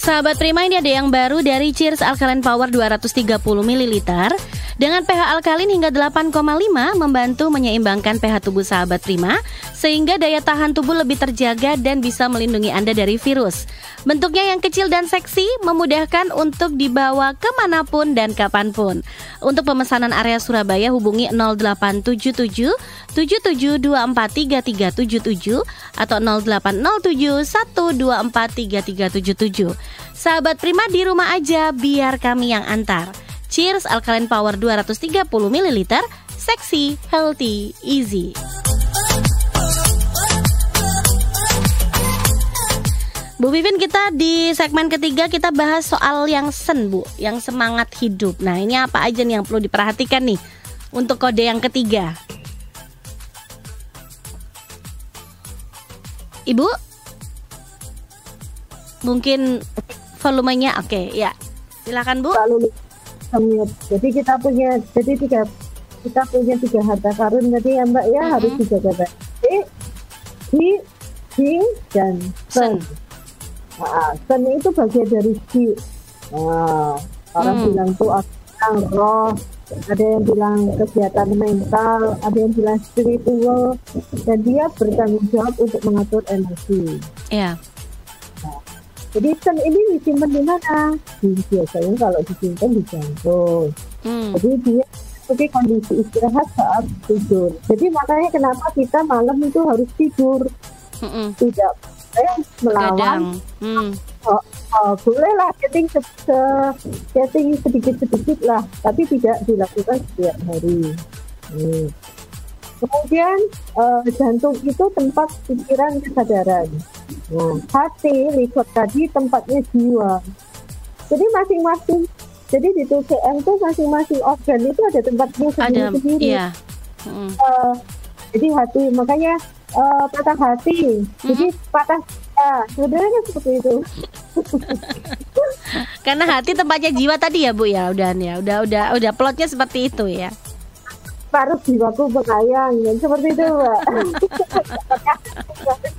Sahabat Prima ini ada yang baru dari Cheers Alkaline Power 230 ml dengan pH alkalin hingga 8,5 membantu menyeimbangkan pH tubuh sahabat Prima sehingga daya tahan tubuh lebih terjaga dan bisa melindungi Anda dari virus. Bentuknya yang kecil dan seksi memudahkan untuk dibawa ke mana pun dan kapan pun. Untuk pemesanan area Surabaya hubungi 0877 77243377 atau 0807 1243377. Sahabat Prima di rumah aja biar kami yang antar. Cheers Alkaline Power 230 ml, seksi, healthy, easy. Bu Vivin kita di segmen ketiga kita bahas soal yang sen Bu, yang semangat hidup. Nah ini apa aja nih yang perlu diperhatikan nih untuk kode yang ketiga? Ibu? Mungkin volumenya oke okay, ya. Silakan Bu. Jadi kita punya jadi tiga kita punya tiga harta karun tadi ya Mbak ya mm -hmm. harus dijaga baik. Di, di, dan sen. Nah, sen itu bagian dari di. Nah, orang hmm. bilang tuh orang roh, ada yang bilang kegiatan mental, ada yang bilang spiritual, dan dia bertanggung jawab untuk mengatur. Iya. Yeah. Jadi sen ini disimpan di mana? Biasanya kalau disimpan di jantung. Hmm. Jadi dia seperti kondisi istirahat saat tidur. Jadi makanya kenapa kita malam itu harus tidur. Hmm. Tidak eh, melawan. Hmm. Oh, oh, boleh lah setting se, se setting sedikit sedikit lah, tapi tidak dilakukan setiap hari. Hmm. Kemudian uh, jantung itu tempat pikiran kesadaran. Nah, hati, lihat tadi tempatnya jiwa. Jadi masing-masing, jadi di TCM itu masing-masing organ itu ada tempatnya sendiri-sendiri. Iya. Mm. Uh, jadi hati, makanya uh, patah hati. Mm. Jadi patah uh, sebenarnya seperti itu. Karena hati tempatnya jiwa tadi ya Bu ya, udah ya, udah udah udah plotnya seperti itu ya paruh jiwaku pengayang dan seperti itu mbak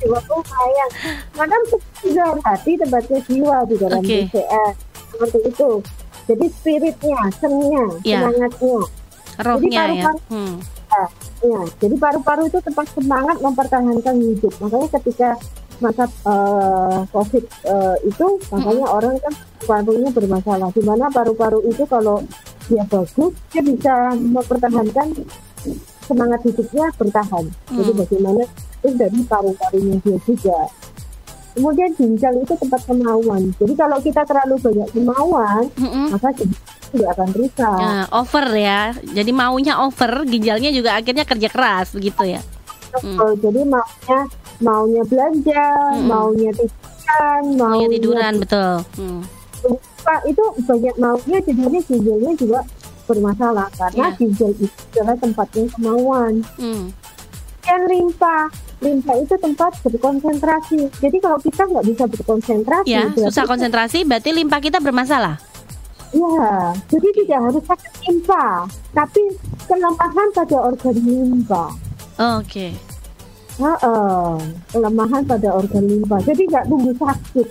jiwaku pengayang maka juga hati tempatnya jiwa di dalam okay. BCS seperti itu jadi spiritnya seninya yeah. semangatnya rohnya jadi paru -paru, ya hmm. ya, ya jadi paru-paru itu tempat semangat mempertahankan hidup makanya ketika masa uh, COVID uh, itu makanya hmm. orang kan parunya bermasalah. Di mana paru-paru itu kalau dia bagus, dia bisa mempertahankan semangat hidupnya bertahan. Hmm. Jadi bagaimana itu dari paru-parunya dia juga. Kemudian ginjal itu tempat kemauan. Jadi kalau kita terlalu banyak kemauan, hmm. maka tidak akan rusak. Nah, over ya. Jadi maunya over, ginjalnya juga akhirnya kerja keras begitu ya. Hmm. Jadi maunya maunya belanja, hmm. maunya tiduran, maunya, tiduran betul. Hmm. itu banyak maunya jadinya ginjalnya juga bermasalah karena yeah. ginjal itu adalah tempatnya kemauan. Hmm. Dan limpa, limpa itu tempat berkonsentrasi. Jadi kalau kita nggak bisa berkonsentrasi, ya, susah konsentrasi, berarti limpa kita bermasalah. Iya, jadi tidak harus sakit limpa, tapi kelemahan pada organ limpa. Oh, Oke. Okay. Nah, uh, kelemahan pada organ limpa. Jadi nggak tunggu sakit.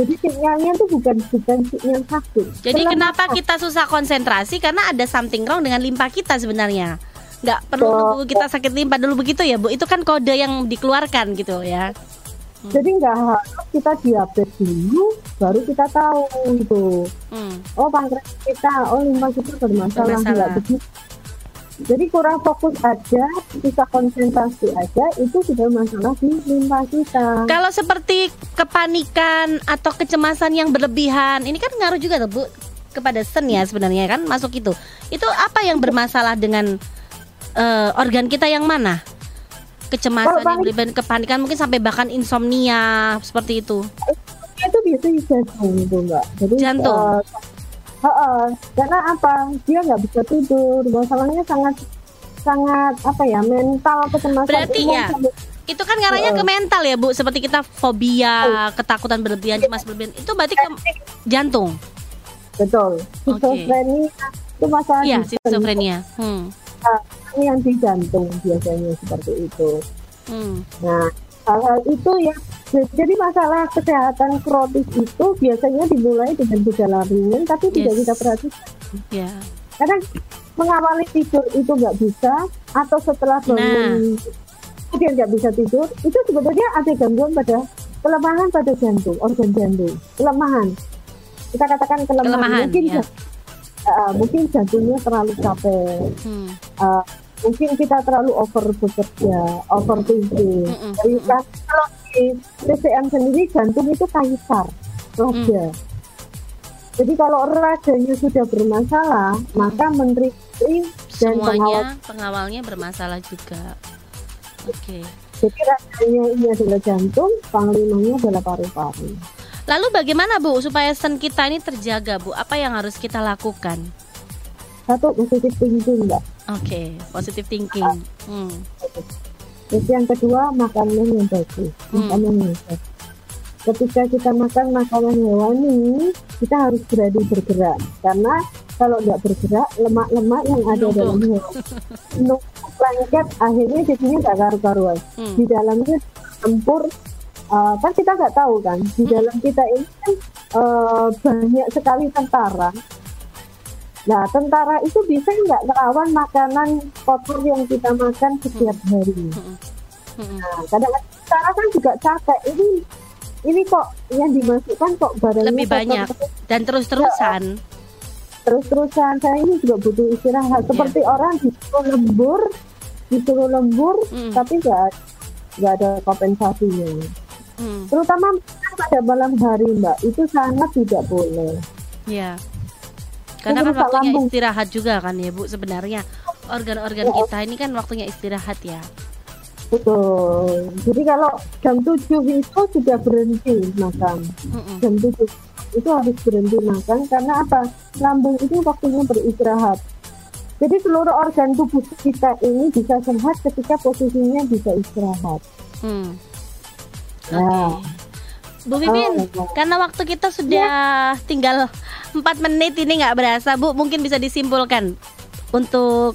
Jadi sinyalnya itu bukan bukan sinyal sakit. Jadi kelemahan. kenapa kita susah konsentrasi? Karena ada something wrong dengan limpa kita sebenarnya. Nggak perlu nunggu kita sakit limpa dulu begitu ya, Bu. Itu kan kode yang dikeluarkan gitu ya. Hmm. Jadi nggak harus kita diabetes dulu, baru kita tahu itu. Hmm. Oh pankreas kita, oh limpa kita bermasalah, bermasalah. begitu jadi kurang fokus aja, bisa konsentrasi aja, itu sudah masalah di limpa kita. Kalau seperti kepanikan atau kecemasan yang berlebihan, ini kan ngaruh juga tuh Bu kepada sen ya sebenarnya kan masuk itu. Itu apa yang bermasalah dengan uh, organ kita yang mana? Kecemasan yang berlebihan, kepanikan mungkin sampai bahkan insomnia seperti itu. Itu biasanya jantung itu mbak. Jadi, jantung. Uh, Uh, karena apa? Dia nggak bisa tidur. Masalahnya sangat sangat apa ya mental kecemasan Berarti ya Itu kan ngarahnya ke mental ya Bu, seperti kita fobia, ketakutan berlebihan, cemas berlebihan. Itu berarti ke jantung. Betul. Skizofrenia itu masalah Iya, skizofrenia. Hmm. Nah, ini yang di jantung biasanya seperti itu. Hmm. Nah, hal-hal itu ya jadi masalah kesehatan kronis itu biasanya dimulai dengan gejala ringan tapi yes. tidak kita perhatikan. Yeah. Karena mengawali tidur itu nggak bisa atau setelah bangun nah. kemudian nggak bisa tidur itu sebetulnya ada gangguan pada kelemahan pada jantung organ jantung kelemahan kita katakan kelemahan, kelemahan mungkin ya. uh, mungkin jantungnya terlalu capek hmm. uh, mungkin kita terlalu over bekerja overthinking mm -mm. Jadi, kalau di TCM sendiri jantung itu kaisar raja mm. jadi kalau rajanya sudah bermasalah mm. maka menteri dan semuanya pengawal, pengawalnya bermasalah juga oke okay. jadi rajanya ini adalah jantung panglimanya adalah paru-paru Lalu bagaimana Bu supaya sen kita ini terjaga Bu? Apa yang harus kita lakukan? Satu positif thinking Mbak. Oke, okay, positive thinking. Hmm. Terus yang kedua makanan yang bagus, hmm. makanan yang bagus. Ketika kita makan makanan hewani, kita harus berani bergerak karena kalau nggak bergerak lemak-lemak yang ada Numpuk. dalam hewan lengket akhirnya jadinya nggak karu-karuan. Hmm. Di dalamnya tempur uh, kan kita nggak tahu kan di hmm. dalam kita ini kan uh, banyak sekali tentara Nah, tentara itu bisa nggak melawan makanan kotor yang kita makan setiap hari. Nah, kadang tentara kan juga capek. Ini ini kok yang dimasukkan kok barangnya lebih banyak dan terus-terusan. Ya, terus-terusan saya ini juga butuh istirahat. Seperti yeah. orang disuruh lembur, disuruh lembur, mm. tapi nggak nggak ada kompensasinya. Mm. Terutama pada malam hari, Mbak, itu sangat tidak boleh. Ya. Yeah karena kan waktunya lambung. istirahat juga kan ya Bu sebenarnya organ-organ ya. kita ini kan waktunya istirahat ya. Betul. Jadi kalau jam 7 itu sudah berhenti makan. Mm -mm. Jam 7 itu harus berhenti makan karena apa? Lambung itu waktunya beristirahat. Jadi seluruh organ tubuh kita ini bisa sehat ketika posisinya bisa istirahat. Hmm. Nah. Okay. Bu Vivin, oh, karena waktu kita sudah ya. tinggal 4 menit ini nggak berasa Bu. Mungkin bisa disimpulkan untuk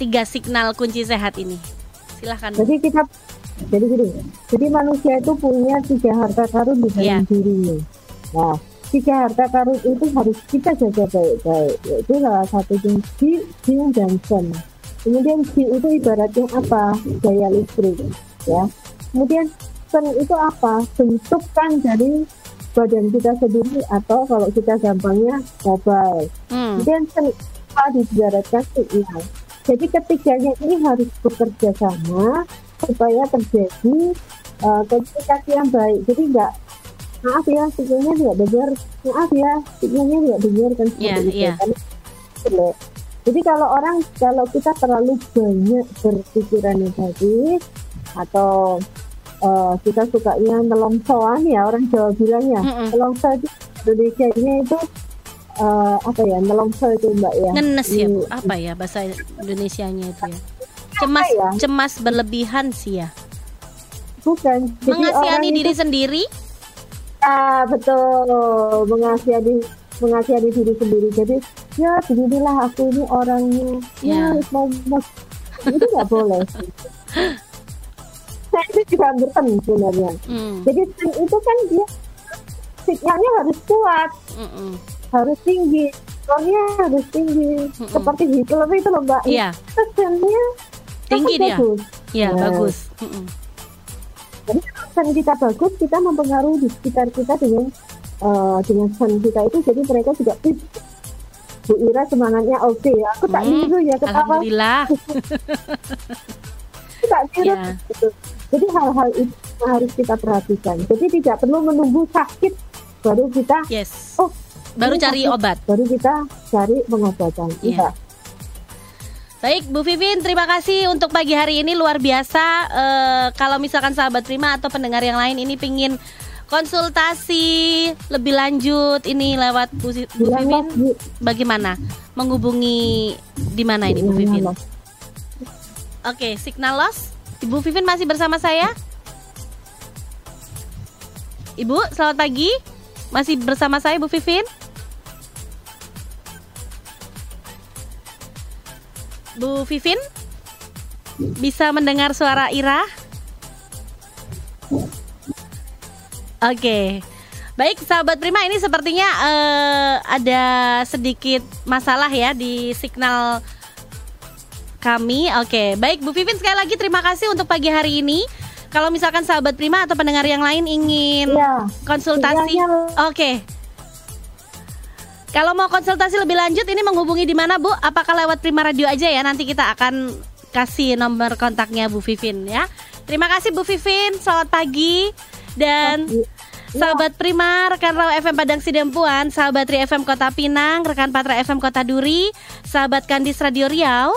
tiga signal kunci sehat ini. Silahkan jadi kita jadi gini jadi manusia itu punya tiga harta karun di dalam yeah. dirinya nah tiga harta karun itu harus kita jaga baik-baik yaitu salah satu Qi, Jin dan Sen. Kemudian Qi itu ibaratnya apa? Daya listrik ya. Kemudian Sen itu apa? Bentukan dari badan kita sendiri atau kalau kita gampangnya mobile. Hmm. Kemudian dijaratkan ya. Jadi ketiganya ini harus bekerja sama supaya terjadi uh, komunikasi yang baik. Jadi enggak maaf ya sinyalnya tidak dengar, maaf ya sinyalnya tidak dengar kan seperti yeah, itu. Yeah. Kan, jadi kalau orang kalau kita terlalu banyak berpikiran negatif atau uh, kita sukanya nelongsoan ya orang Jawa bilangnya mm -mm. nelongso itu Indonesia ini itu uh, apa ya nelongso itu mbak ya. Ngenes ya bu? Apa ya bahasa Indonesia-nya itu ya? Cemas ya? cemas berlebihan sih ya? Bukan. Mengasihani diri itu, sendiri? Ah betul. Mengasihani mengasihani diri sendiri. Jadi ya beginilah aku ini orangnya. Ya, ya mau, mau itu nggak boleh saya itu juga hampir sebenarnya. Mm. Jadi sen itu kan dia sinyalnya harus kuat, mm -mm. harus tinggi, tonnya harus tinggi, mm seperti Hitler itu loh mbak. Iya. Yeah. Sennya tinggi dia. Iya nah. bagus. Mm. Jadi sen kita bagus, kita mempengaruhi di sekitar kita dengan uh, dengan sen kita itu, jadi mereka juga Bu Ira semangatnya oke okay. aku tak hmm, ya ketawa. Alhamdulillah. tak niru yeah. gitu. Jadi hal-hal itu harus kita perhatikan. Jadi tidak perlu menunggu sakit baru kita yes. oh baru cari sakit, obat. Baru kita cari pengobatan. Iya. Yeah. Baik, Bu Vivin, terima kasih untuk pagi hari ini luar biasa. Uh, kalau misalkan sahabat Prima atau pendengar yang lain ini pingin konsultasi lebih lanjut ini lewat Bu, Bu Vivin, bagaimana menghubungi di mana ini Bu Vivin? Oke, signal loss. Ibu Vivin masih bersama saya? Ibu, selamat pagi. Masih bersama saya Bu Vivin? Bu Vivin? Bisa mendengar suara Ira? Oke. Baik, sahabat Prima ini sepertinya uh, ada sedikit masalah ya di signal kami. Oke, baik Bu Vivin sekali lagi terima kasih untuk pagi hari ini. Kalau misalkan sahabat Prima atau pendengar yang lain ingin ya, konsultasi, oke. Kalau mau konsultasi lebih lanjut ini menghubungi di mana Bu? Apakah lewat Prima Radio aja ya? Nanti kita akan kasih nomor kontaknya Bu Vivin ya. Terima kasih Bu Vivin. Selamat pagi dan Sahabat Prima, rekan Raw FM Padang Sidempuan, sahabat Tri FM Kota Pinang, rekan Patra FM Kota Duri, sahabat Kandis Radio Riau,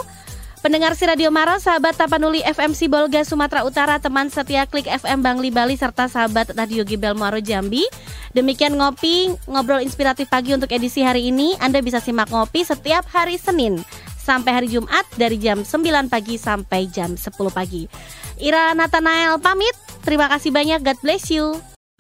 Pendengar si Radio Mara, sahabat Tapanuli FM Sibolga Sumatera Utara, teman setia Klik FM Bangli Bali serta sahabat Radio Gibel Muaro Jambi. Demikian ngopi, ngobrol inspiratif pagi untuk edisi hari ini. Anda bisa simak ngopi setiap hari Senin sampai hari Jumat dari jam 9 pagi sampai jam 10 pagi. Ira Nathanael pamit. Terima kasih banyak. God bless you.